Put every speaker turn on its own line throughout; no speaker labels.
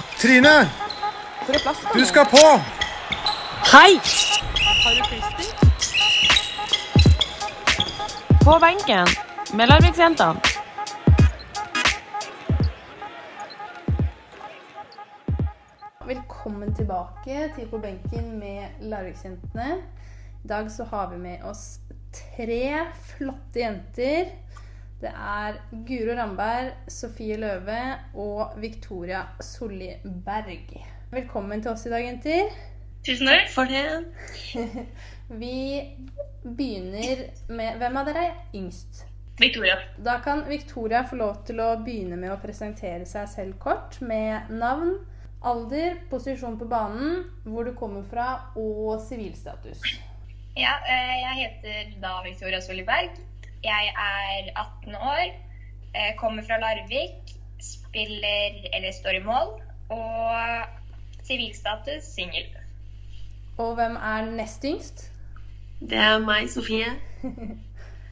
Trine,
Hvor er plassen?
du skal på!
Hei! På benken med Larviksjentene.
Velkommen tilbake til På benken med Larviksjentene. I dag så har vi med oss tre flotte jenter. Det er Guro Ramberg, Sofie Løve og Victoria Solli Berg. Velkommen til oss i dag, jenter.
Tusen takk for det.
Vi begynner med Hvem av dere er yngst?
Victoria.
Da kan Victoria få lov til å begynne med å presentere seg selv kort med navn, alder, posisjon på banen, hvor du kommer fra og sivilstatus.
Ja, eh, jeg heter da Victoria Soliberg. Jeg er 18 år, eh, kommer fra Larvik, spiller eller står i mål, og sivilstatus singel.
Og hvem er nest yngst?
Det er meg, Sofie.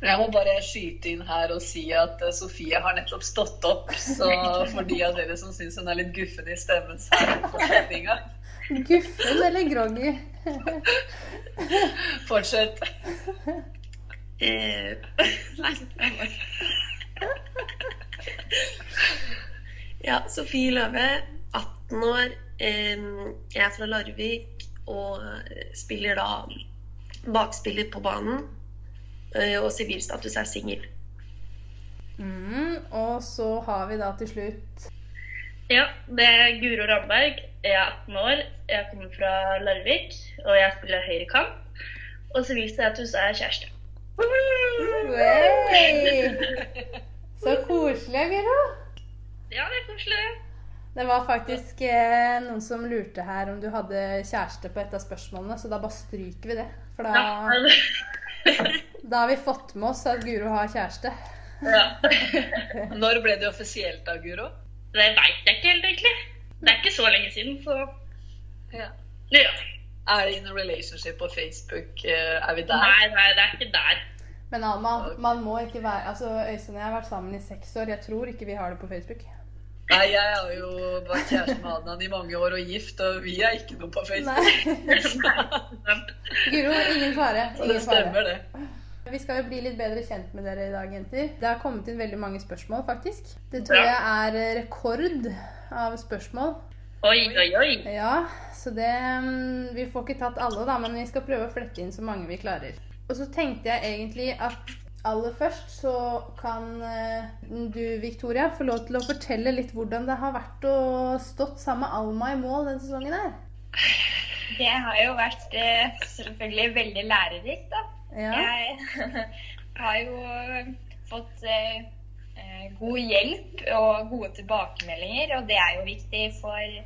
Jeg må bare skyte inn her og si at eh, Sofie har nettopp stått opp. Så for de av dere som syns hun er litt guffen i stemmen, så er det.
Guffen eller groggy?
Fortsett.
Eh, nei, jeg må- Ja, Sofie Løve, 18 år. Eh, jeg er fra Larvik og spiller da bakspiller på banen. Eh, og sivilstatus er singel.
Mm, og så har vi da til slutt
Ja, det er Guro Ramberg. Jeg er 18 år. Jeg kommer fra Larvik, og jeg spiller høyrekant. Og sivilstatus er kjæreste.
Så koselig, Guro.
Ja, det er koselig.
Det var faktisk eh, noen som lurte her om du hadde kjæreste på et av spørsmålene, så da bare stryker vi det. For da,
Ja,
da har vi fått med oss at Guro har kjæreste.
ja.
Når ble det offisielt da, Guro?
Det veit jeg ikke helt, egentlig. Det er ikke så lenge siden, så
Ja.
ja.
Er det in a relationship på Facebook? Eh, Er vi der?
Nei, nei, det er ikke der.
Men Alma, man må ikke være Altså, Øystein og jeg har vært sammen i seks år. Jeg tror ikke vi har det på Facebook.
Nei, jeg har jo vært kjæreste med Adnan i mange år og gift, og vi er ikke noe på Facebook.
Guro, ingen fare.
Så det stemmer,
fare.
det.
Vi skal jo bli litt bedre kjent med dere i dag, jenter. Det har kommet inn veldig mange spørsmål, faktisk. Det tror jeg er rekord av spørsmål.
Oi, oi, oi.
Ja, så det mm, Vi får ikke tatt alle, da, men vi skal prøve å flette inn så mange vi klarer. Og så tenkte jeg egentlig at aller først så kan eh, du, Victoria, få lov til å fortelle litt hvordan det har vært å stått sammen med Alma i mål denne sesongen her.
Det har jo vært eh, selvfølgelig veldig lærerikt, da.
Ja.
Jeg har jo fått eh, god hjelp og gode tilbakemeldinger, og det er jo viktig for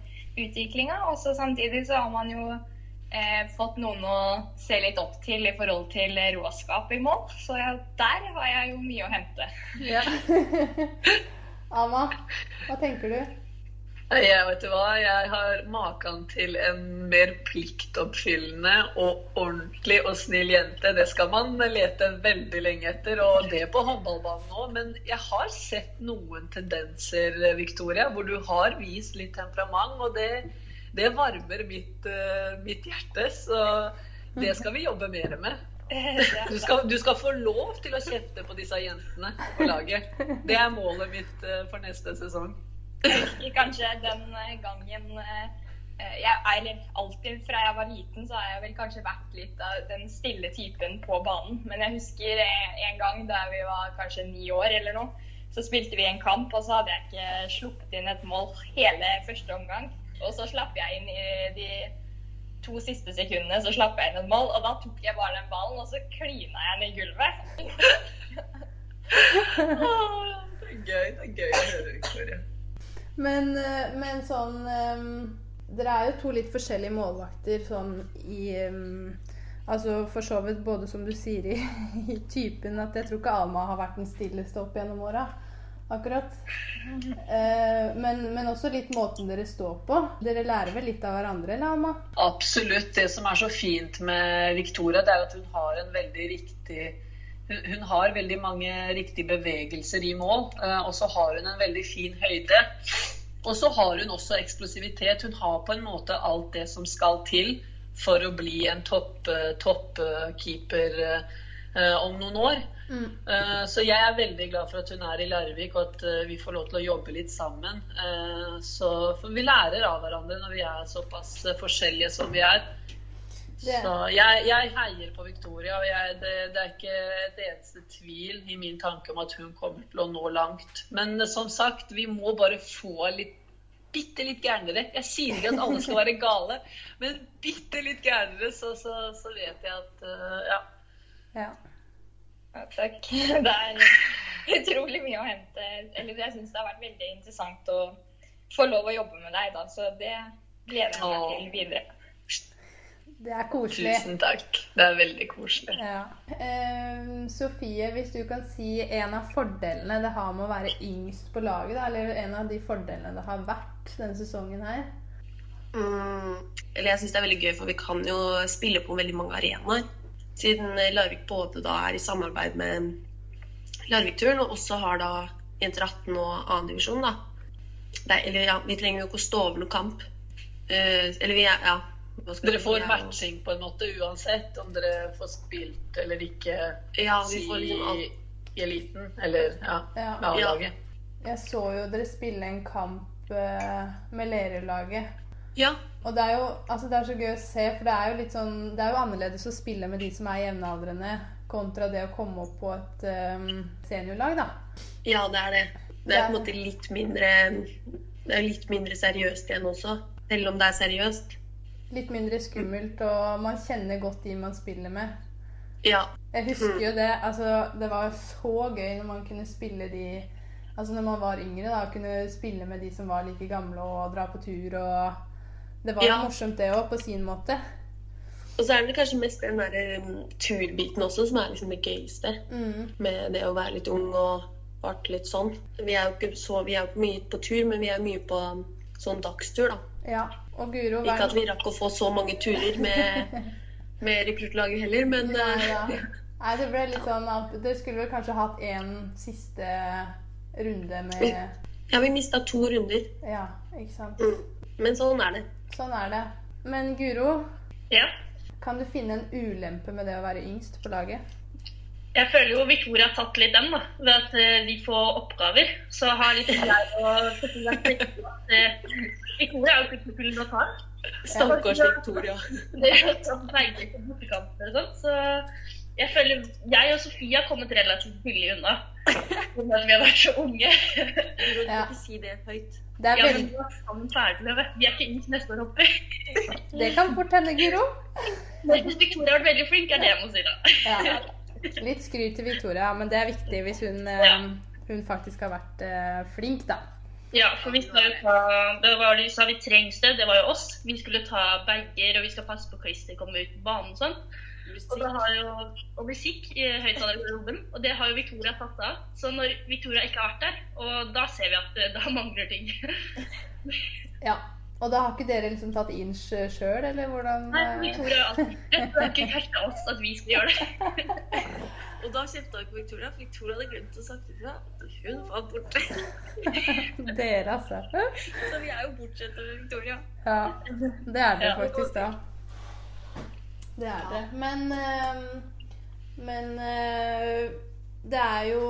utviklinga. Og samtidig så har man jo eh, fått noen å se litt opp til i forhold til råskap i mål. Så ja, der har jeg jo mye å hente.
Ja. Ama, hva tenker du?
Jeg vet du hva, jeg har maken til en mer pliktoppfyllende og ordentlig og snill jente. Det skal man lete veldig lenge etter, og det på håndballbanen nå. Men jeg har sett noen tendenser, Victoria, hvor du har vist litt temperament, og det, det varmer mitt, eh, mitt hjerte. Så det skal vi jobbe mer med. Du skal, du skal få lov til å kjefte på disse jentene på laget. Det er målet mitt eh, for neste sesong.
Jeg husker kanskje den eh, gangen eh, eh, jeg, Eller alltid fra jeg var liten, så har jeg vel kanskje vært litt av den stille typen på banen. Men jeg husker en gang da vi var kanskje ni år eller noe, så spilte vi en kamp, og så hadde jeg ikke sluppet inn et mål hele første omgang. Og så slapp jeg inn i de to siste sekundene, så slapp jeg inn et mål, og da tok jeg bare den ballen, og så klina jeg den i gulvet.
Det er gøy. Det er gøy å høre, Victoria.
Men, eh, men sånn um, Dere er jo to litt forskjellige målvakter sånn i um, Altså for så vidt både som du sier i, i typen at jeg tror ikke Alma har vært den stilleste opp gjennom åra. Akkurat. Eh, men, men også litt måten dere står på. Dere lærer vel litt av hverandre, eller?
Absolutt. Det som er så fint med Victoria, det er at hun har en veldig riktig hun, har veldig mange riktige bevegelser i mål, eh, og så har hun en veldig fin høyde. Og så har hun også eksplosivitet. Hun har på en måte alt det som skal til for å bli en toppkeeper top, uh, uh, om noen år.
Mm.
Så jeg er veldig glad for at hun er i Larvik, og at vi får lov til å jobbe litt sammen. Så, for vi lærer av hverandre når vi er såpass forskjellige som vi er.
Det-
Så jeg, jeg heier på Victoria, og jeg, det, det er ikke et eneste tvil i min tanke om at hun kommer til å nå langt. Men som sagt, vi må bare få litt bitte litt gærnere. Jeg sier ikke at alle skal være gale, men bitte litt gærnere, så, så, så vet jeg at Ja.
Ja.
Ja, takk. Det er utrolig mye å hente. Eller jeg syns det har vært veldig interessant å få lov å jobbe med deg, da. Så det gleder jeg meg til videre.
Det er koselig.
Tusen takk. Det er veldig koselig.
Ja. Eh, Sofie, hvis du kan si en av fordelene det har med å være yngst på laget, da, eller en av de fordelene det har vært denne sesongen her?
Mm, eller jeg syns det er veldig gøy, for vi kan jo spille på veldig mange arenaer. Siden Larvik både da er i samarbeid med Larvik-turen, og også har da Jenter 18 og 2. divisjon, da. Det er, eller ja, vi trenger jo ikke å stå over noen kamp. Uh, eller vi er Ja.
Dere får matching på en måte uansett om dere får spilt eller ikke
Ja, vi får liksom
i eliten. Eller ja,
Ja.
med A-laget.
Jeg så jo dere spille en kamp eh, med Lerøy-laget.
Ja.
Og det er jo altså det er så gøy å se, for det er jo litt sånn Det er jo annerledes å spille med de som er jevnaldrende, kontra det å komme opp på et um, seniorlag, da.
ja, det er det. Det er
er
på en måte litt mindre Det er litt mindre seriøst igjen også. Selv om det er seriøst.
Litt mindre skummelt, og man kjenner godt de man spiller med.
Ja.
Jeg husker jo det. altså Det var så gøy når man kunne spille de Altså når man var yngre, da, kunne spille med de som var like gamle og dra på tur og Det var
Ja.
morsomt, det òg, på sin måte.
Og så er det kanskje mest den der um, turbiten også som er liksom det gøyeste.
Mm.
Med det å være litt ung og vært litt sånn. Vi er jo ikke så vi er jo mye på tur, men vi er mye på um, sånn dagstur, da.
Ja. Og Guro
Ikke at vi rakk å få så mange turer med, med rekruttlaget heller, men
Nei, ja. Nei, det ble litt sånn at Dere skulle vel kanskje hatt en siste runde med
ja, vi mista to runder.
Ja, ikke sant.
Mm. Men sånn er det.
Sånn er det. Men Guro,
Ja.
kan du finne en ulempe med det å være yngst på laget?
Jeg føler jo Victoria har tatt litt den, da, ved at eh, vi får oppgaver. Så har litt jeg og Victoria er jo bortekamper og sånn. Så jeg føler jeg og Sofie har kommet relativt billig unna. Når vi har vært så unge.
Du må
Ja.
ikke si det høyt.
Det, er
Ja, men vi er sammen ferdig. Vi er ikke yngst neste år, hopper.
det kan fort hende, Guro.
Men jeg Victoria har vært veldig flink, er det jeg må si, da.
Ja. Litt skryt til Victoria, men det er viktig hvis hun, eh,
Ja.
hun faktisk har vært eh, flink, da.
Ja, for vi skal jo ta det var, de sa vi trengs det. det var jo oss. Vi skulle ta bager, og vi skal passe på Christer komme ut på banen og sånn. Og, det har jo, og musikk i høyttalergarderoben. Og det har jo Victoria tatt av. Så når Victoria ikke har vært der, og da ser vi at eh, da mangler ting.
Ja. Og da har ikke dere liksom tatt inch sjøl, eller hvordan
Nei,
eh,
Victoria har alltid gjort det. Det er ikke helt oss at vi skal gjøre det.
Og da kjefta på Victoria, for Victoria hadde glemt å sagt ifra. at Hun var borte.
Dere, altså.
Så vi er jo bortsett med Victoria.
Ja, det er det
Ja.
faktisk, da. Det er det. Men eh, Men eh, det er jo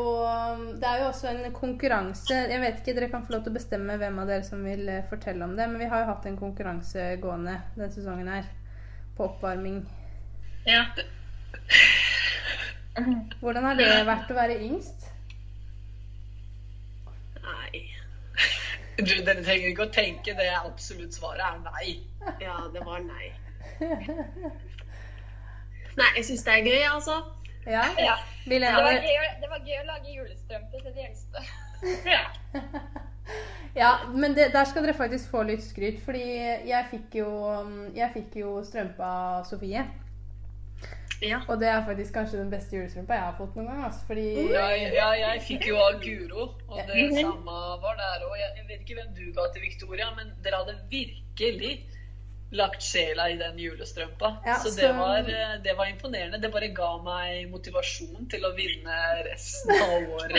Det er jo også en konkurranse. Jeg vet ikke, Dere kan få lov til å bestemme hvem av dere som vil eh, fortelle om det. Men vi har jo hatt en konkurranse gående denne sesongen her. På oppvarming.
Ja.
Hvordan har det vært å være yngst?
Nei.
Du, dere trenger ikke å tenke det absolutt svaret er nei.
Ja, det var nei. Nei, jeg syns det er gøy, altså.
Ja?
Ja. Det var, gøy, det var gøy å lage julestrømper til de eldste.
ja.
Ja, men det, der skal dere faktisk få litt skryt, fordi jeg fikk jo, jeg fikk jo strømpa Sofie.
Ja.
Og det er faktisk kanskje den beste julestrømpa jeg har fått noen gang. Altså, fordi
ja, ja, jeg fikk jo av Guro, og det samme var der. Og jeg, jeg vet ikke hvem du ga til Victoria, men dere hadde virkelig lagt sjela i den julestrømpa.
Ja,
så det
så-
var, eh, det var imponerende. Det bare ga meg motivasjon til å vinne resten av året.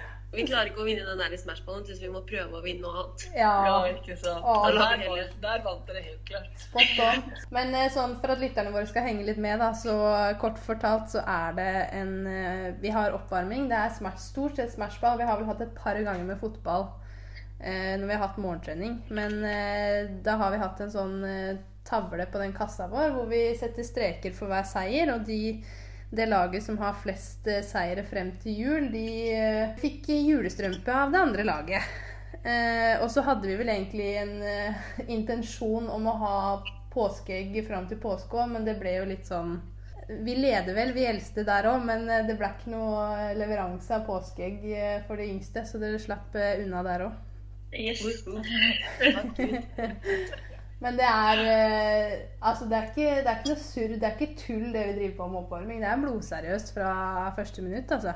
Vi klarer ikke å vinne den der i Smashballen, så vi må prøve å vinne noe annet.
Ja,
Ja,
ikke sant.
Å,
der, der vant dere helt klart.
spot on. Men eh, sånn for at lytterne våre skal henge litt med, da, så kort fortalt så er det en eh, Vi har oppvarming. Det er smash, stort sett smashball. Vi har vel hatt et par ganger med fotball eh, når vi har hatt morgentrening. Men eh, da har vi hatt en sånn eh, tavle på den kassa vår hvor vi setter streker for hver seier. Og de, det laget som har flest eh, seire frem til jul, de eh, fikk julestrømpe av det andre laget. Eh, og så hadde vi vel egentlig en intensjon om å ha påskeegg fram til påske òg, men det ble jo litt sånn Vi leder vel, vi eldste der òg, men det ble ikke noe leveranse av påskeegg for de yngste, så dere slapp unna der òg.
Yes.
Men det er eh, Altså, det er, ikke, det er ikke noe surr, det er ikke tull det vi driver på med oppvarming. Det er blodseriøst fra første minutt, altså.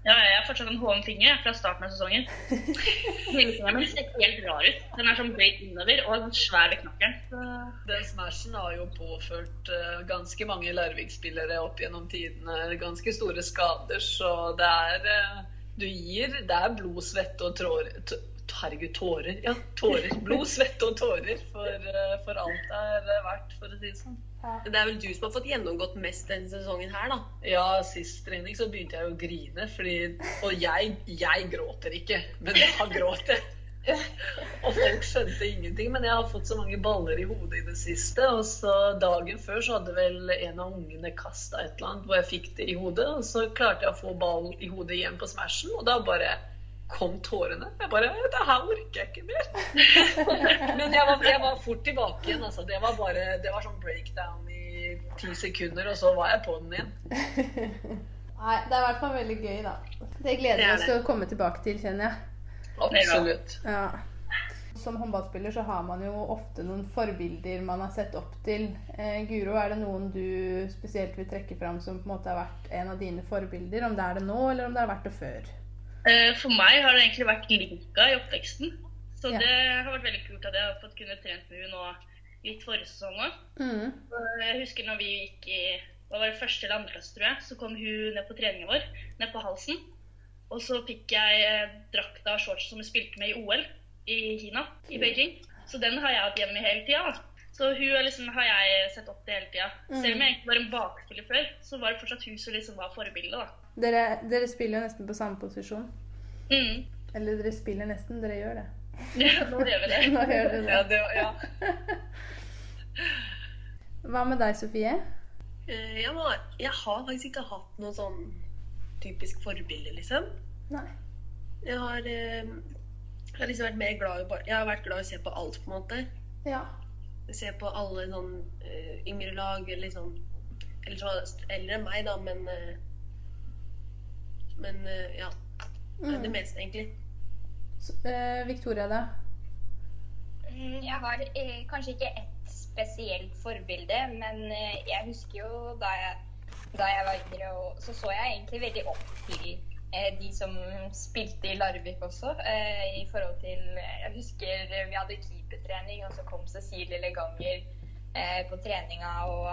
Ja, jeg har fortsatt en hoven finger fra starten av sesongen. Den min ser helt rar ut. Den er sånn bøyd innover og svær ved knakkeren.
Den smashen har jo påført eh, ganske mange Larvik-spillere opp gjennom tidene ganske store skader, så det er eh, Du gir Det er blod, svette og trårer t- Herregud, tårer. Ja, tårer. Blod, svette og tårer for, eh, for alt det er eh, verdt, for å si det sånn.
Det er vel du som har fått gjennomgått mest denne sesongen her, da.
Ja, sist trening så begynte jeg å grine, fordi Og jeg, jeg gråter ikke, men da gråt jeg. Og folk skjønte ingenting, men jeg har fått så mange baller i hodet i det siste. Og så dagen før så hadde vel en av ungene kasta et eller annet hvor jeg fikk det i hodet. Og så klarte jeg å få ball i hodet igjen på Smashen, og da bare kom tårene. Jeg bare Det her orker jeg ikke mer. Men jeg var, jeg var fort tilbake igjen. Altså. Det var bare Det var sånn breakdown i ti sekunder, og så var jeg på den igjen.
Nei, det er i hvert fall veldig gøy, da. Det gleder vi oss til å komme tilbake til, kjenner jeg.
Absolutt.
Ja. Som håndballspiller så har man jo ofte noen forbilder man har sett opp til. Eh, Guro, er det noen du spesielt vil trekke fram som på en måte har vært en av dine forbilder? Om det er det nå, eller om det har vært det før?
Eh, For meg har det egentlig vært Linka i oppveksten. Så
Ja.
det har vært veldig kult at jeg har fått kunne trent med henne nå litt forrige sesong òg.
Mm.
Jeg husker når vi gikk i hva var det første eller andre klasse, tror jeg, så kom hun ned på treningen vår, ned på halsen. Og så fikk jeg eh, drakta og shorts som hun spilte med i OL i Kina, i Beijing. Så den har jeg hatt hjemme hele tida. Så hun er liksom, har jeg sett opp til hele tida. Selv om jeg egentlig var en bakspiller før, så var det fortsatt hun som liksom var forbildet. da.
Dere, dere spiller jo nesten på samme posisjon.
Mm.
Eller dere spiller nesten, dere gjør det.
Ja, nå gjør vi det.
Nå gjør dere
Ja,
det.
det ja.
Hva med deg, Sofie?
Eh, Jeg, må, jeg har faktisk ikke hatt noe sånn typisk forbilde, liksom.
Nei.
Jeg har, eh, jeg har liksom vært mer glad i bare Jeg har vært glad i å se på alt, på en måte.
Ja.
Se på alle sånn uh, yngre lag, eller sånn Eller så eldre enn meg, da, men uh, Men uh, ja. Det
Mm.
meste, egentlig.
Så, eh, Victoria, da?
Mm, Jeg har eh, kanskje ikke ett spesielt forbilde, men eh, jeg husker jo da jeg, da jeg var yngre, og så så jeg egentlig veldig opp til de som spilte i Larvik også. Eh, I forhold til Jeg husker vi hadde keepertrening, og så kom Cecilie Leganger eh, på treninga og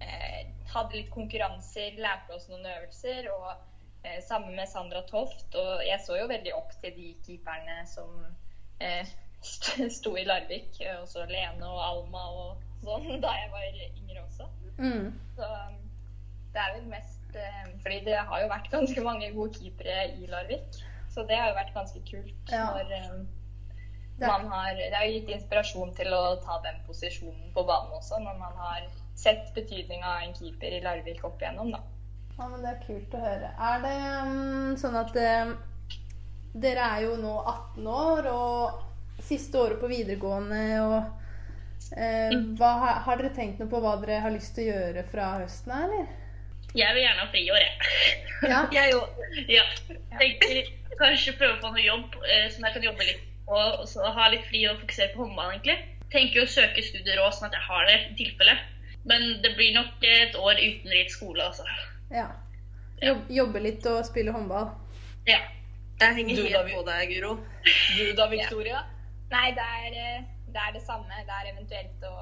eh, hadde litt konkurranser, lærte oss noen øvelser. og eh, Sammen med Sandra Toft. Og jeg så jo veldig opp til de keeperne som eh, sto i Larvik. eh, Også Lene og Alma og sånn, da jeg var yngre også.
Mm.
Så det er vel mest eh, Fordi det har jo vært ganske mange gode keepere i Larvik. Så det har jo vært ganske kult
Ja.
når eh, man har Det har gitt inspirasjon til å ta den posisjonen på banen også, når man har sett betydninga av en keeper i Larvik opp igjennom, da.
Ja, men Det er kult å høre. Er det um, sånn at um, dere er jo nå 18 år og siste året på videregående og eh, hva, har- dere tenkt noe på hva dere har lyst til å gjøre fra høsten av, eller?
Jeg vil gjerne ha friår, jeg.
Ja.
Jeg òg.
Ja. Tenker kanskje prøve å få noe jobb eh, som jeg kan jobbe litt på, og så ha litt fri og fokusere på håndball, egentlig. Tenker å søke studier òg, sånn at jeg har det i tilfelle. Men det blir nok et år uten litt skole, altså.
ja. Jobb, jobbe litt og spille håndball.
Ja.
Jeg henger
Du,
helt på deg, Guro.
Du da, Victoria?
Nei, det er, eh, det er det samme. Det er eventuelt å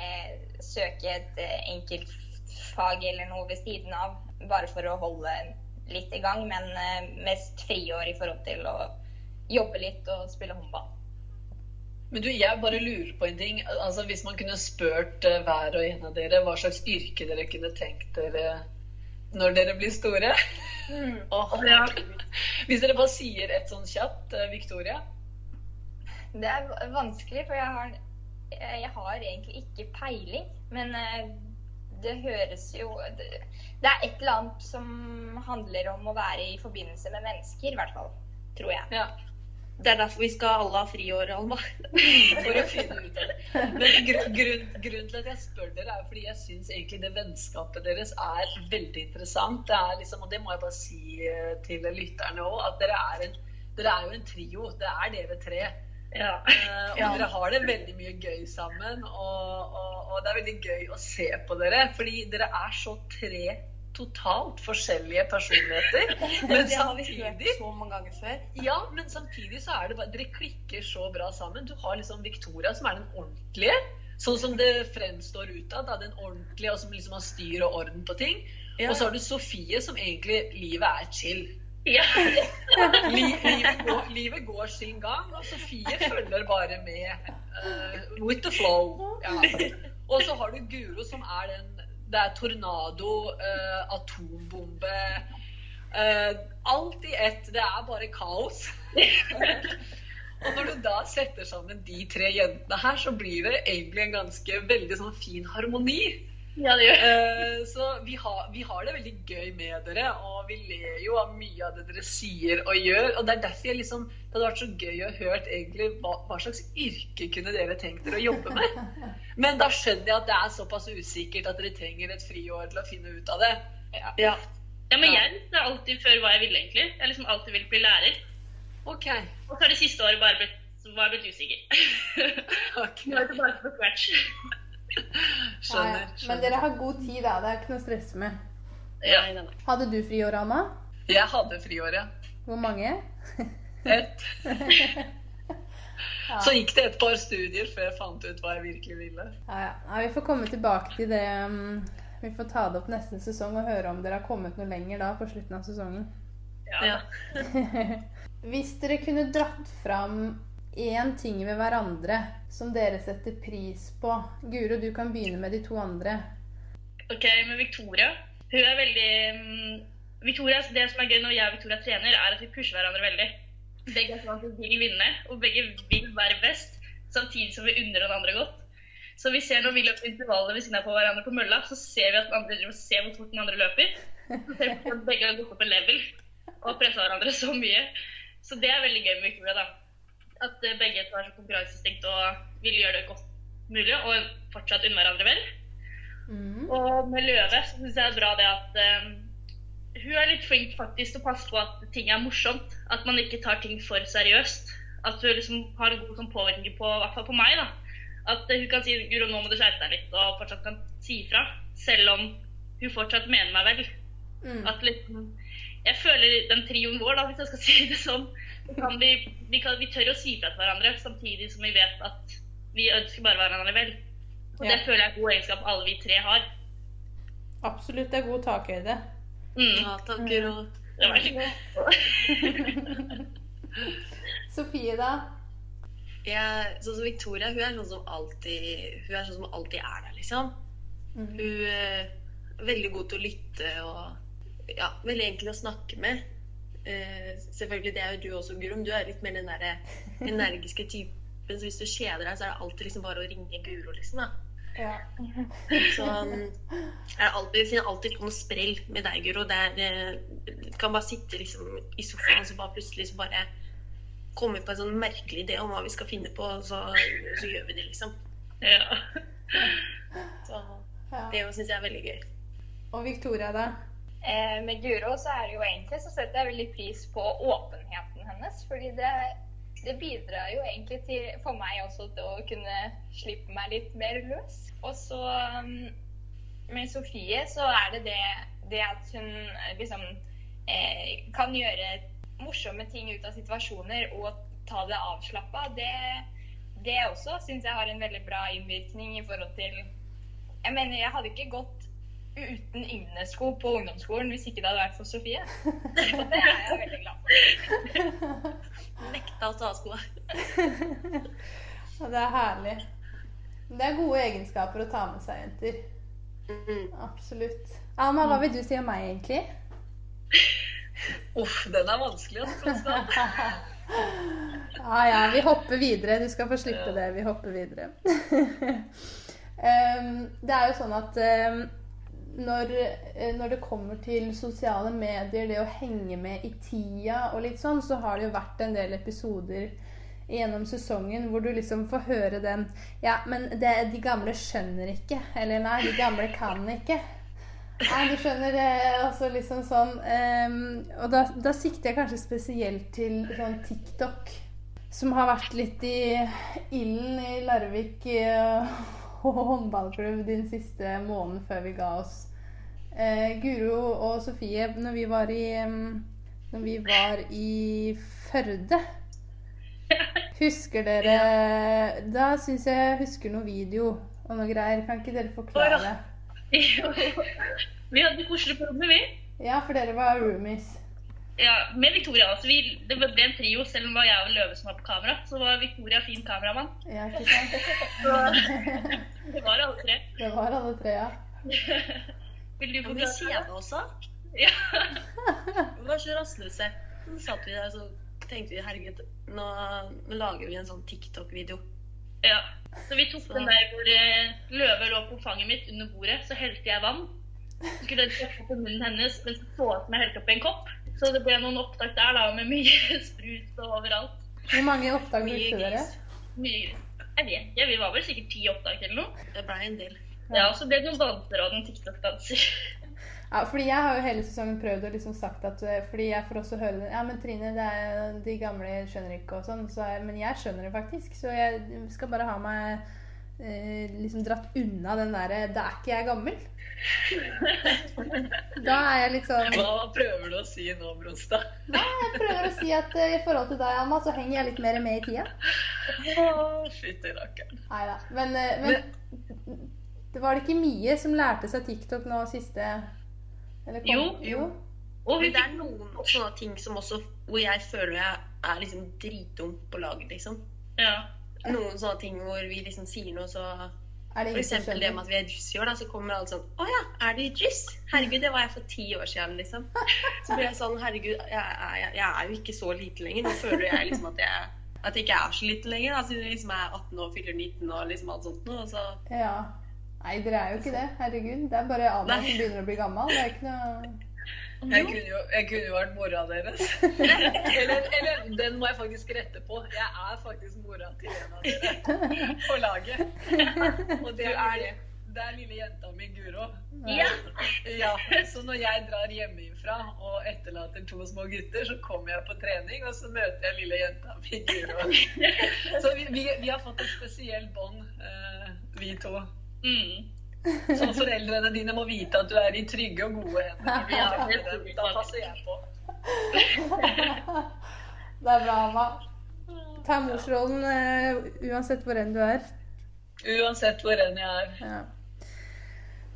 eh, søke et eh, enkeltfag eller noe ved siden av, bare for å holde litt i gang, men eh, mest friår i forhold til å jobbe litt og spille håndball.
Men du, jeg bare lurer på en ting. Altså, Hvis man kunne spurt uh, hver og en av dere hva slags yrke dere kunne tenkt dere når dere blir store
Mm.
Åh, Hvis dere bare sier et sånn kjapt, uh, Victoria.
Det er vanskelig, for jeg har, jeg har egentlig ikke peiling. Men eh, det høres jo det, det er et eller annet som handler om å være i forbindelse med mennesker, i hvert fall. Tror jeg.
Ja.
Det er derfor vi skal alle ha friår, Alma.
For å finne ut av det. Men grunn, grunn, grunnen til at jeg spør dere, er fordi jeg syns egentlig det vennskapet deres er veldig interessant. Det liksom, og det må jeg bare si eh, til lytterne òg, at dere er, en, dere er jo en trio. Det er dere tre.
Ja.
Uh, og dere har det veldig mye gøy sammen. Og, og, og det er veldig gøy å se på dere, fordi dere er så tre totalt forskjellige personligheter. Men
Det har vi hørt så mange ganger før.
ja, men samtidig så er det bare Dere klikker så bra sammen. Du har liksom Victoria, som er den ordentlige. Sånn som det fremstår utad. da, Den ordentlige, og som liksom har styr og orden på ting.
Ja.
Og så har du Sofie, som egentlig livet er chill.
Ja.
Livet, går, livet går sin gang, og Sofie følger bare med. Uh, with the flow. Ja. Og så har du Guro, som er den Det er tornado, uh, atombombe uh, Alt i ett. Det er bare kaos. og når du da setter sammen de tre jentene her, så blir det egentlig en ganske veldig sånn fin harmoni.
Ja, det gjør
Uh, så vi har, vi har det veldig gøy med dere, og vi ler jo av mye av det dere sier og gjør. Og det er derfor jeg liksom, det hadde vært så gøy å høre egentlig hva, hva slags yrke kunne dere tenkt dere å jobbe med. Men da skjønner jeg at det er såpass usikkert at dere trenger et friår til å finne ut av det.
Ja.
Ja, men jeg visste alltid før hva jeg ville, egentlig. Jeg har liksom alltid villet bli lærer.
Ok.
Og så har det siste året bare blitt, var jeg blitt usikker.
Okay.
Nå er det bare på scratch.
Skjønner.
Men dere har god tid, da. Det er ikke noe å stresse med.
Ja.
Hadde du friår, Anna?
Jeg hadde friår, ja.
Hvor mange?
Ett. Så gikk det et par studier før jeg fant ut hva jeg virkelig ville.
Ja, ja. ja, vi får komme tilbake til det. um, Vi får ta det opp neste sesong og høre om dere har kommet noe lenger da på slutten av sesongen.
Ja.
Hvis dere kunne dratt fram én ting ved hverandre som dere setter pris på Guro, du kan begynne med de to andre.
Ok, med Victoria. Hun er veldig mm, Victoria, Det som er gøy når jeg og Victoria trener, er at vi pusher hverandre veldig. Begge er sånn at vi vil vinne, og begge vil være best, samtidig som vi unner den andre godt. Så vi ser når vi løper intervaller ved siden av på hverandre på mølla, så ser vi at den andre driver ser hvor fort den andre løper. Så ser vi at begge har gått opp en level og pressa hverandre så mye. Så det er veldig gøy med Victoria, da. At begge begge tar så konkurranseinstinkt og vil gjøre det godt mulig, og fortsatt unne hverandre vel.
Mm.
Og med Løve så syns jeg det er bra det at eh, hun er litt flink faktisk til å passe på at ting er morsomt. At man ikke tar ting for seriøst. At hun liksom har en god sånn påvirkning på, i hvert fall på meg. da. At uh, hun kan si Guro, nå må du skjerpe deg litt, og fortsatt kan si ifra. Selv om hun fortsatt mener meg vel.
Mm.
At liksom Jeg føler den trioen vår, da, hvis jeg skal si det sånn, vi, vi, kan, vi tør å si fra til hverandre, samtidig som vi vet at vi ønsker bare hverandre vel. Og
Ja.
det føler jeg er god egenskap alle vi tre har.
Absolutt. Det er god takhøyde.
Mm.
Ja, takker og
Det var.
Sofie, da?
jeg, Sånn som Victoria, hun er sånn som alltid Hun er sånn som alltid er der, liksom.
Mm.
Hun eh, er veldig god til å lytte og ja, veldig enkel å snakke med. Eh, selvfølgelig, det er jo du også, Gurum. Du er litt mer den der energiske typen. Så hvis du kjeder deg, så er det alltid liksom bare å ringe Guro, liksom. da.
Ja.
Så jeg er alltid, jeg finner alltid noe sprell med deg, Guro. Det er, eh, Du kan bare sitte liksom i sofaen og så bare plutselig så bare komme på en sånn merkelig idé om hva vi skal finne på, og så, så gjør vi det, liksom.
Ja.
Så
ja.
det syns jeg er veldig gøy.
Og Victoria, da?
Eh, med Guro så er det jo egentlig så setter jeg veldig pris på åpenheten hennes. Fordi det, det bidrar jo egentlig til, for meg også til å kunne slippe meg litt mer løs. Og så um, med Sofie så er det det, det at hun eh, liksom eh, kan gjøre morsomme ting ut av situasjoner og ta det avslappa. Det, det også syns jeg har en veldig bra innvirkning i forhold til Jeg mener, jeg hadde ikke gått uten innesko på ungdomsskolen hvis ikke det hadde vært for Sofie. Det er jeg veldig glad for.
Nekta å ta av skoa.
Det er herlig. Det er gode egenskaper å ta med seg, jenter.
Mm.
Absolutt. Alma, hva vil du si om meg, egentlig?
Uff, den er vanskelig, altså.
Ja, ja, vi hopper videre. Du skal få slippe det. Vi hopper videre. Det er jo sånn at når, eh, når det kommer til sosiale medier, det å henge med i tida og litt sånn, så har det jo vært en del episoder gjennom sesongen hvor du liksom får høre den Ja, men det, de gamle skjønner ikke. Eller nei, de gamle kan ikke. Nei, du skjønner altså liksom sånn um, Og da, da sikter jeg kanskje spesielt til sånn TikTok. Som har vært litt i ilden i Larvik eh, håndballklubb den siste måneden før vi ga oss. Eh, Guro og Sofie, når vi var i Når vi var i Førde Husker dere Da syns jeg jeg husker noe video og noe greier. Kan ikke dere forklare det?
Vi hadde koselig på rommet, vi.
Ja, for dere var roomies.
Ja, med Victoria. Altså, vi, det ble en trio, selv om det var jeg og Løve som var på kamera. Så var Victoria fin kameramann.
Ja, ikke sant?
Så det var alle tre.
Det var alle tre, ja.
Vil du
få men vi også?
Ja.
Vi var så rastløse. Så satt vi der så tenkte vi herregud, nå, nå lager vi en sånn TikTok-video.
ja. Så vi tok den der hvor eh, Løve lå på fanget mitt under bordet, så helte jeg vann. Så skulle jeg treffe på munnen hennes mens jeg så at jeg helte oppi en kopp. Så det ble noen opptak der da, med mye sprut og overalt.
Hvor mange opptak brukte dere?
gris.
Mye Jeg vet ikke, vi var vel sikkert ti opptak eller noe.
Det blei en del.
Ja, og så ble det noen danser og noen TikTok-danser.
Ja, fordi jeg har jo hele sesongen prøvd å liksom sagt at eh, Fordi jeg får også høre det Ja, men Trine, det er, de gamle skjønner ikke og sånn. Så jeg, men jeg skjønner det faktisk. Så jeg skal bare ha meg eh, liksom dratt unna den derre Da er ikke jeg gammel. Da er jeg litt sånn
Hva prøver du si nå, Bronstad?
Nei, jeg prøver å si at eh, i forhold til deg, Alma, så henger jeg litt mer med i tida.
Å, Fytti rakkeren.
Nei da. Men, eh, men det var det ikke mye som lærte seg TikTok nå siste eller kom-
Jo.
jo.
Og
Men det er noen sånne ting som også hvor jeg føler jeg er liksom dritdum på laget, liksom.
Ja.
Noen sånne ting hvor vi liksom sier noe, så
Er det
med at vi er juice i år, da, så kommer alle sånn Å ja, er du juice? Herregud, det var jeg for ti år siden, liksom. Så blir jeg sånn Herregud, jeg, er- jeg er jo ikke så lite lenger. Nå føler jeg liksom at jeg at jeg ikke er så lite lenger, siden jeg liksom er 18 og fyller 19 og liksom alt sånt noe. Så
Ja. Nei, dere er jo ikke det. Herregud. Det er bare
Nei.
som begynner å bli gammel. Det er ikke noe
Jeg kunne jo, jeg kunne jo vært mora deres. Eller, eller den må jeg faktisk rette på. Jeg er faktisk mora til en av dere på laget. Og det er, det er lille jenta mi, Guro.
Ja.
Ja, Så når jeg drar hjemmefra og etterlater to små gutter, så kommer jeg på trening, og så møter jeg lille jenta mi, Guro. Så vi, vi, vi har fått et spesielt bånd, eh, vi to.
Mm.
Så foreldrene dine må vite at du er i trygge og gode hender. Da passer jeg på.
Det er bra, Alma. Ta morsrollen eh, uansett hvor enn du er.
Uansett hvor enn jeg er.
Ja.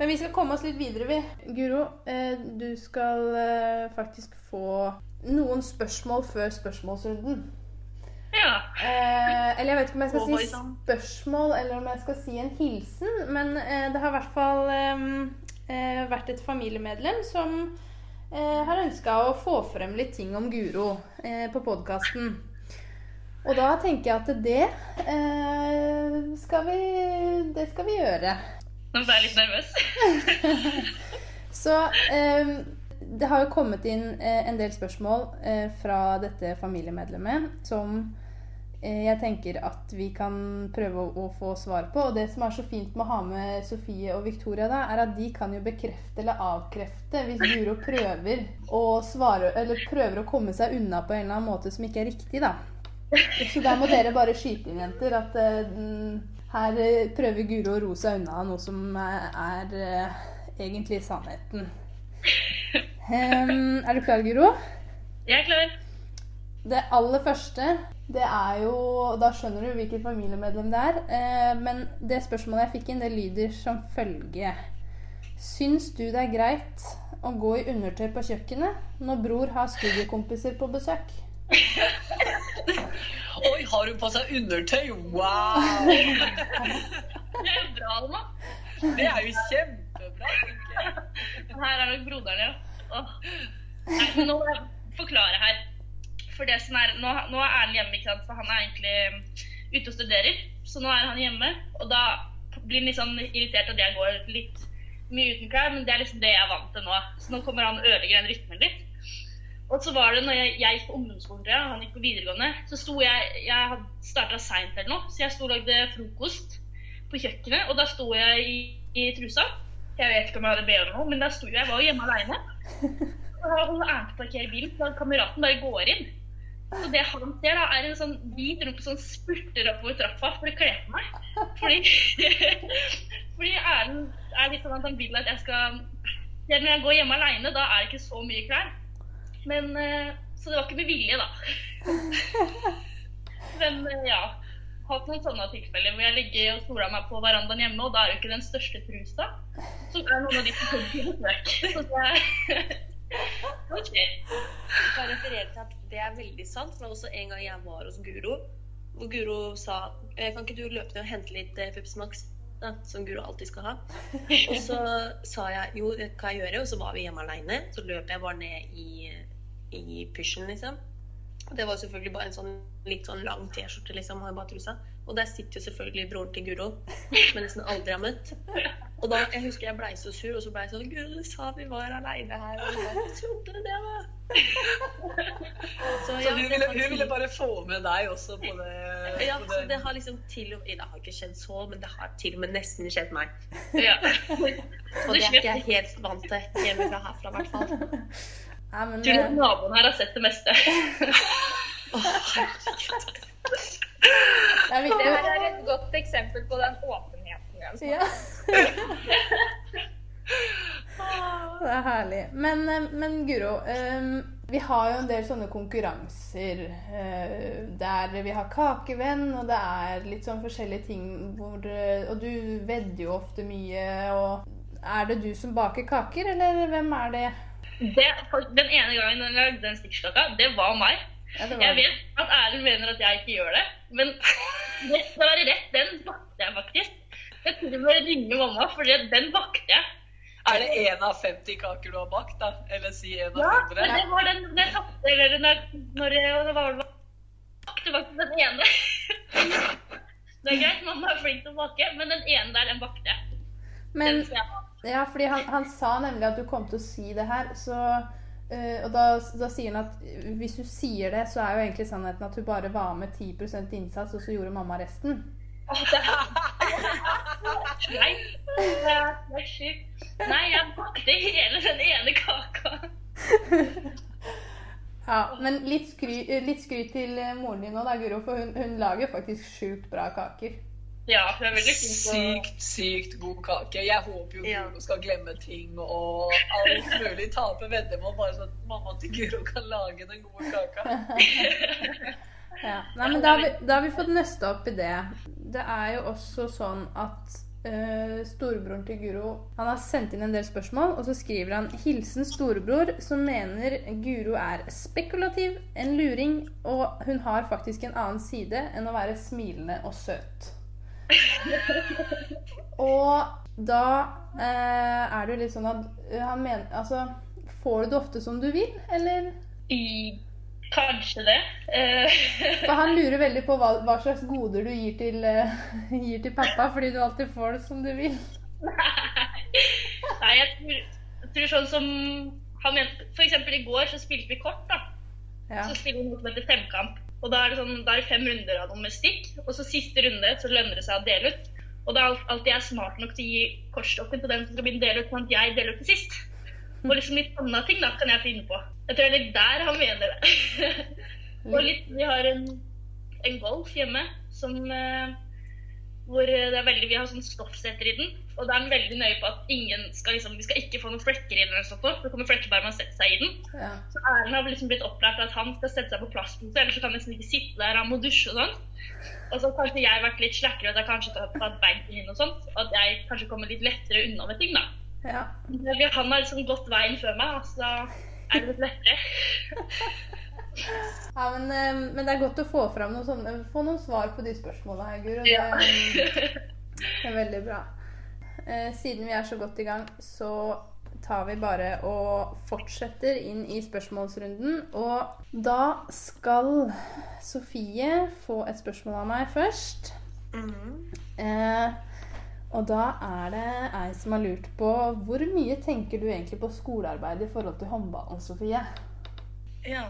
Men vi skal komme oss litt videre, vi. Guro, eh, du skal eh, faktisk få noen spørsmål før spørsmålsrunden.
Ja.
Eh, eller jeg vet ikke om jeg skal si spørsmål, eller om jeg skal si en hilsen. Men eh, det har i hvert fall eh, eh, vært et familiemedlem som eh, har ønska å få frem litt ting om Guro eh, på podkasten. Og da tenker jeg at det eh, skal vi Det skal vi gjøre.
Nå ble jeg litt nervøs.
Så eh, det har jo kommet inn en del spørsmål fra dette familiemedlemmet som jeg tenker at vi kan prøve å, å få svar på. Og det som er så fint med å ha med Sofie og Victoria, da, er at de kan jo bekrefte eller avkrefte hvis Guro prøver å svare Eller prøver å komme seg unna på en eller annen måte som ikke er riktig, da. Så da må dere bare skyte inn, jenter, at eh, mm, her eh, prøver Guro å ro seg unna noe som er, eh, egentlig sannheten. Um, er du klar, Guro?
Jeg er klar.
Det aller første, det er jo Da skjønner du hvilket familiemedlem det er. Eh, men det spørsmålet jeg fikk inn, det lyder som følge. Syns du det er greit å gå i undertøy på kjøkkenet når bror har studiekompiser på besøk?
Oi, har hun på seg undertøy? Wow!
Det er jo bra, Alma.
Det er jo kjempebra.
Her er nok broderen, ja. Åh. Nei, nå må jeg forklare her. For det som er, nå, nå er Erlend hjemme, ikke sant? for han er egentlig um, ute og studerer. Så nå er han hjemme, og da blir han litt sånn irritert at jeg går litt mye uten klær, men det er liksom det jeg er vant til nå. Så nå kommer han og ødelegger den rytmen litt. Og så var det når jeg, jeg gikk på ungdomsskolen, og han gikk på videregående, så sto jeg Jeg hadde starta seint eller noe, så jeg sto og lagde frokost på kjøkkenet, og da sto jeg i, i trusa. Jeg vet ikke om jeg hadde BH eller noe, men da sto jeg, jeg var jo hjemme aleine. Og holder Erlend på bilen, så kameraten bare går inn. Så det han ser, da, er en sånn hvit rumpe som spurter oppover trappa for å kle på meg. Fordi, fordi Erlend er litt sånn at han vil at jeg skal når jeg går hjemme aleine, da er det ikke så mye klær. Men eh, Så det var ikke med vilje, da. Men eh, ja. Hatt noen sånne tilfeller hvor jeg ligger og soler meg på verandaen hjemme, og da er jo ikke den største trusa. Så er noen av de som kommer på besøk. OK.
Referere til at det er veldig sant. For det var også en gang jeg var hos Guro, hvor Guro sa «Eh, Kan ikke du løpe ned og hente litt eh, Pepsi Max? Da, som Guro alltid skal ha. Og så sa jeg jo, det kan jeg gjøre. Og så var vi hjemme aleine. Så løp jeg bare ned i, i pysjen, liksom. Og det var selvfølgelig bare en sånn litt sånn lang T-skjorte, liksom. og bare trusa. Og der sitter jo selvfølgelig broren til Guro, som jeg nesten aldri har møtt. Og da, jeg husker jeg blei så sur, og så blei jeg sånn Guro, du sa vi var aleine her. Og jeg trodde det var
Så
ja,
hun
det
ville, hun ville bare få med deg også på det.
ja,
på
så
det.
det har liksom til og med Det har ikke skjedd så, men det har til og med nesten skjedd meg.
Ja.
Og det er ikke jeg helt vant til hjemmefra herfra, i hvert fall.
Ja, men
du
eh,
naboen her har sett det meste?
det er
Det her er et godt eksempel på den åpenheten. Altså.
Ja. Det er herlig. Men, eh, men Guro, eh, vi har jo en del sånne konkurranser eh, der vi har kakevenn, og det er litt sånn forskjellige ting hvor Og du vedder jo ofte mye, og Er det du som baker kaker, eller hvem er det?
Det, den ene gangen jeg lagde den stikkstokka, det var meg.
Ja,
Jeg vet at Erlend mener at jeg ikke gjør det, men det skal være rett. Den bakte jeg faktisk. Jeg tror og med ringe mamma, for den bakte jeg.
Er det én av 50 kaker du har bakt, da? Eller si én av
Ja,
100?
men det var den jeg tapte, eller når, når jeg det var, bakte var den ene. Det er greit, mamma er flink til å bake, men den ene der, den bakte jeg.
Men
Den jeg.
Ja, fordi han, han sa nemlig at du kom til å si det her, så eh, Og da, da sier han at hvis du sier det, så er jo egentlig sannheten at hun bare var med 10% innsats, og så gjorde mamma resten.
Nei, det er, sjukt. Nei, jeg bakte hele den ene kaka.
Ja, Men litt, skry, eh, litt skryt til moren din nå, da, Guro, for hun, hun lager faktisk sjukt bra kaker.
Ja, hun er veldig flink på
Sykt, sykt god kake. Jeg håper jo
Ja.
Guro skal glemme ting og alt mulig. Tape veddemål bare så at mamma til Guro kan lage den gode kaka.
Ja. Nei, men da har, vi, da har vi fått nøsta opp i det. Det er jo også sånn at Uh, storebroren til Guro Han har sendt inn en del spørsmål, og så skriver han 'Hilsen storebror, som mener Guro er spekulativ, en luring, og hun har faktisk en annen side enn å være smilende og søt'. Og da eh, er det jo litt sånn at eh, han mener Altså, får du det ofte som du vil, eller?
I, Kanskje det. Eh,
For han lurer veldig på hva, hva slags goder du gir til, uh, gir til pappa, fordi du alltid får det som du vil.
Nei, jeg tror, jeg tror sånn som han mente eksempel i går så spilte vi kort, da.
Ja.
Så spiller vi noe som heter femkamp. Og da er det sånn, da er det fem runder av noe med stikk. Og så siste runde så lønner det seg å dele ut. Og da er alltid jeg smart nok til å gi kortstokken til den som skal begynne å dele ut, sånn at jeg deler ut til sist. Og liksom litt andre ting da kan jeg finne på. Jeg tror det er litt der han mener det. og litt, vi har en, en golf hjemme som eh, hvor det er veldig, Vi har sånn stoffsetter i den, og da er den veldig nøye på at ingen skal liksom, vi skal ikke få noen flekker i den. eller sånt, for det kommer flekker bare man setter seg i den.
Ja.
Så Erlend har liksom blitt opplært at han skal sette seg på plastpose, ellers så kan han nesten ikke sitte der, han må dusje og sånn. Og så har kanskje jeg vært litt slakkere, at jeg kanskje tar har tatt bagen inn og sånt, og at jeg kanskje kommer litt lettere unna med ting, da.
Ja.
Han har liksom gått veien før meg, så er det litt lettere.
Ja, men, eh, men det er godt å få fram noen sånne, få noen svar på de spørsmålene her, Guro. Det,
Ja.
det er veldig bra. Eh, Siden vi er så godt i gang, så tar vi bare og fortsetter inn i spørsmålsrunden. Og da skal Sofie få et spørsmål av meg først. Eh, og da er det ei som har lurt på hvor mye tenker du egentlig på skolearbeid i forhold til håndballen, Sofie?
Ja.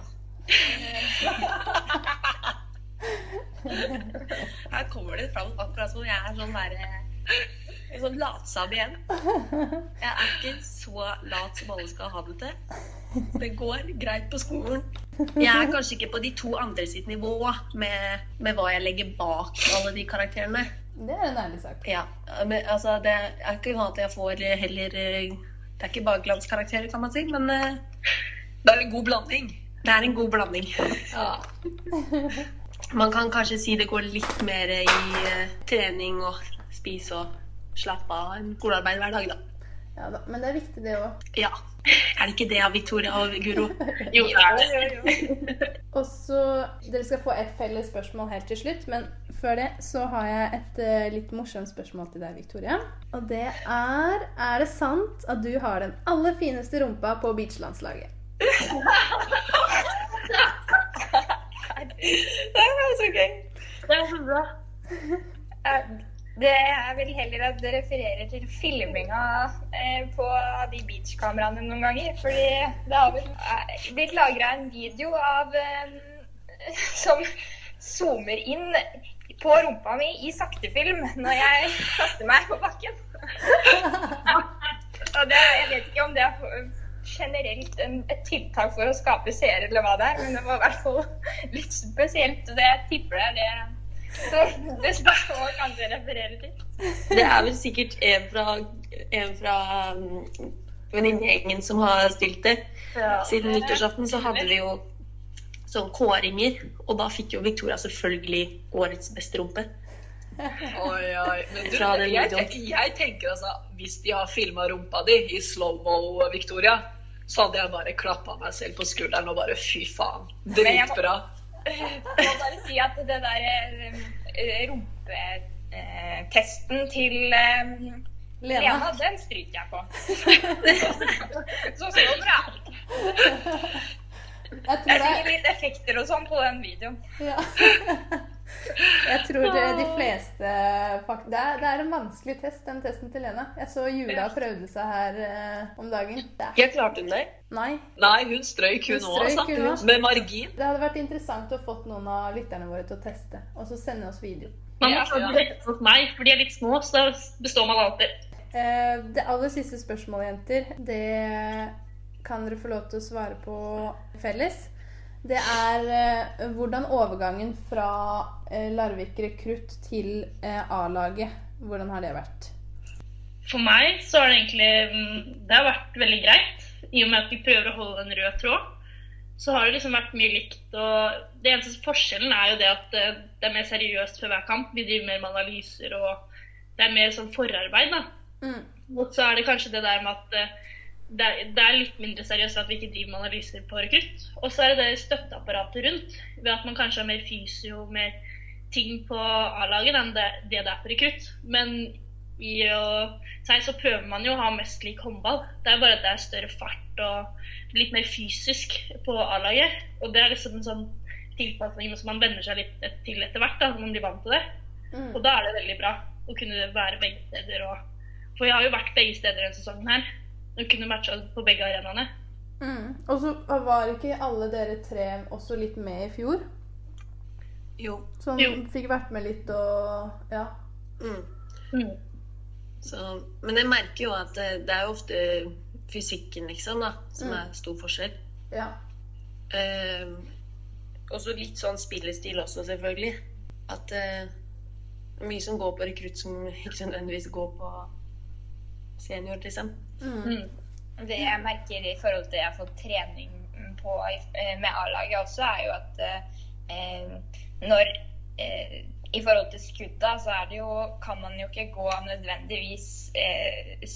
Her kommer det fram akkurat som jeg er sånn derre en sånn latsabb igjen. Jeg er ikke så lat som alle skal ha det til. Det går greit på skolen. Jeg er kanskje ikke på de to andre sitt nivå med, med hva jeg legger bak alle de karakterene.
Det er en ærlig sak.
Ja, men altså Det er ikke sånn at jeg får heller eh, Det er ikke bare glanskarakterer, kan man si, men eh,
Det er en god blanding.
Det er en god blanding. Man kan kanskje si det går litt mer i eh, trening og spise og slappe av enn skolearbeid hver dag, da.
Ja da, Men det er viktig, det òg.
Ja. Er det ikke det av Victoria og Guro?
Jo, det er det.
Og så Dere skal få et felles spørsmål helt til slutt, men før det så har jeg et eh, litt morsomt spørsmål til deg, Victoria. Og det er Er det sant at du har den aller fineste rumpa på beachlandslaget?
Det er så gøy.
Det er så bra.
Det er vel heller at det refererer til filminga eh, på de beachkameraene noen ganger. Fordi det har eh, blitt lagra en video av eh, som zoomer inn på rumpa mi i saktefilm når jeg kaster meg på bakken. Og det, jeg vet ikke om det er generelt en, et tiltak for å skape seere, eller hva det er, men det var i hvert fall litt spesielt. og Det jeg tipper det er det så det spørsmålet kanskje refererer til.
Det er vel sikkert en fra, en fra um, venninnegjengen som har stilt det. Siden nyttårsaften så hadde vi jo sånn kåringer, og da fikk jo Victoria selvfølgelig årets beste rumpe.
Oi, oi. Men du, jeg, tenker, jeg tenker altså Hvis de har filma rumpa di i slow-mo, Victoria, så hadde jeg bare klappa meg selv på skulderen og bare fy faen.
jeg må-
Dritbra.
Jeg må bare si at det der eh, rumpetesten til eh,
Lena?
Lena, den stryker jeg på. Så så bra.
Jeg
er
det
litt effekter og sånn på den videoen.
ja. Jeg tror det, de fleste det er, det er en vanskelig test, den testen til Lena. Jeg så Jula prøvde seg her eh, om dagen. Der. er,
Jeg klarte hun det.
nei.
Nei, hun strøyk, hun
Hun
òg, altså.
også.
Med margin.
Det hadde vært interessant å fått noen av lytterne våre til å teste, og så sende oss video.
Man må
Ja,
ta
ja.
hos meg, for de er litt små, så består man alltid.
Eh, Det aller siste spørsmålet, jenter, det kan dere få lov til å svare på felles. Det er eh, hvordan overgangen fra eh, Larvik rekrutt til eh, A-laget, hvordan har det vært?
For meg så har det egentlig mm, Det har vært veldig greit. I og med at vi prøver å holde en rød tråd, så har det liksom vært mye likt. Og det eneste forskjellen er jo det at eh, det er mer seriøst før hver kamp. Vi driver mer med analyser, og det er mer sånn forarbeid, da.
Mm.
Og så er det kanskje det der med at eh, det er, det er litt mindre seriøst at vi ikke driver med analyser på rekrutt. Og så er det det støtteapparatet rundt, ved at man kanskje har mer fysio, mer ting på A-laget enn det, det er på rekrutt. Men i å seg så prøver man jo å ha mest lik håndball. Det er bare at det er større fart og litt mer fysisk på A-laget. Og det er liksom en sånn tilpasning som man venner seg litt til etter hvert, da, når man blir vant til det.
Mm.
Og da er det veldig bra å kunne være begge steder. Og, for jeg har jo vært begge steder denne sesongen her. Og kunne matcha på begge arenaene.
Mm. Og så var ikke alle dere tre også litt med i fjor?
Jo.
Sånn
Jo.
fikk vært med litt og Ja.
Mm.
Mm.
Så, men jeg merker jo at det, det er jo ofte fysikken, liksom, da, som
Mm.
er stor forskjell.
ja.
Eh, og så litt sånn spillestil også, selvfølgelig. At eh, det er mye som går på rekrutt som ikke nødvendigvis går på senior, liksom.
Mm.
Mm.
Det jeg merker i forhold til jeg har fått trening på eh, med A-laget også, er jo at eh, når eh, i forhold til skudda, så er det jo, kan man jo ikke gå nødvendigvis eh,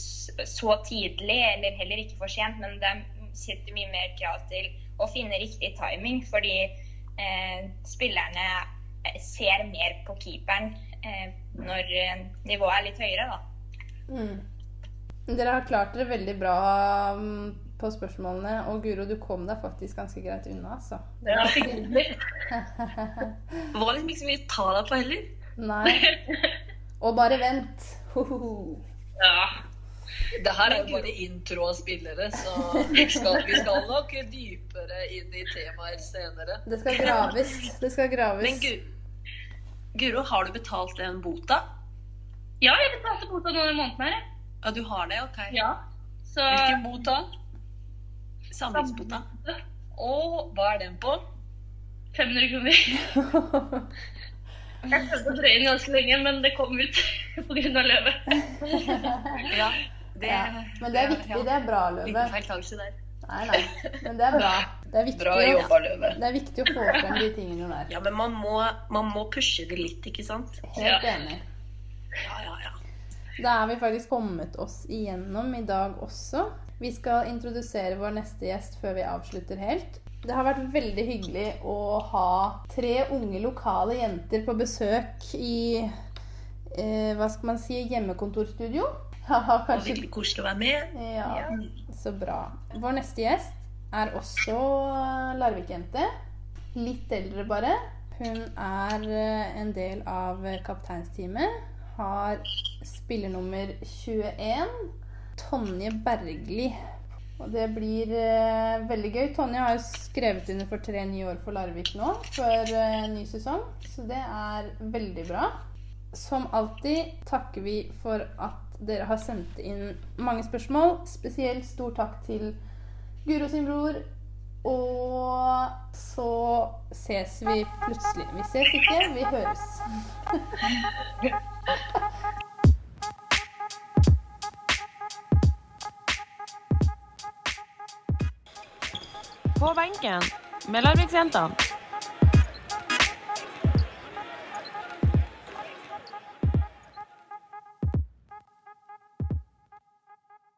så tidlig, eller heller ikke for sent, men det sitter mye mer krav til å finne riktig timing, fordi eh, spillerne eh, ser mer på keeperen eh, når eh, nivået er litt høyere, da.
Mm. Dere har klart dere veldig bra mm, på spørsmålene, og Guro, du kom deg faktisk ganske greit unna, altså.
Ja, hyggelig.
Det var liksom ikke så mye å ta deg på heller.
Nei. Og bare vent. Hohoho.
ja.
Det her er jo bare intro av spillere, så vi skal, vi skal nok dypere inn i temaer senere.
Det skal graves. Det skal graves.
Men Gu Guro, har du betalt den bota?
ja, jeg betalte bota noen måneder.
Ja, du har det? Ok.
Ja. Så
Hvilken bot da?
Samlingsbota.
Og hva er den på?
500 kroner. Jeg prøvde å drøye den ganske lenge, men det kom ut pga. løvet.
Ja, det,
Ja. Men det er viktig. Det er bra,
Liten
Løve.
feiltagelse der.
Nei, nei. Men det er bra. Det er viktig,
Bra jobba, Løve.
det er viktig å få frem de tingene der.
Ja, men man må, man må pushe det litt, ikke sant?
Helt
Ja.
enig.
Ja, ja, ja.
Da er vi faktisk kommet oss igjennom i dag også. Vi skal introdusere vår neste gjest før vi avslutter helt. Det har vært veldig hyggelig å ha tre unge lokale jenter på besøk i eh, hva skal man si hjemmekontorstudio. Ja, kanskje
Veldig koselig å være med.
Ja, så bra. Vår neste gjest er også Larvik-jente. Litt eldre, bare. Hun er eh, en del av kapteinsteamet. Har spillernummer 21. Tonje Bergli. Og det blir eh, veldig gøy. Tonje har jo skrevet under for tre nye år for Larvik nå, før eh, ny sesong. Så det er veldig bra. Som alltid takker vi for at dere har sendt inn mange spørsmål. Spesielt stor takk til Guro sin bror. Og så ses vi plutselig. Vi ses ikke, vi høres.
På benken med Larviksjentene.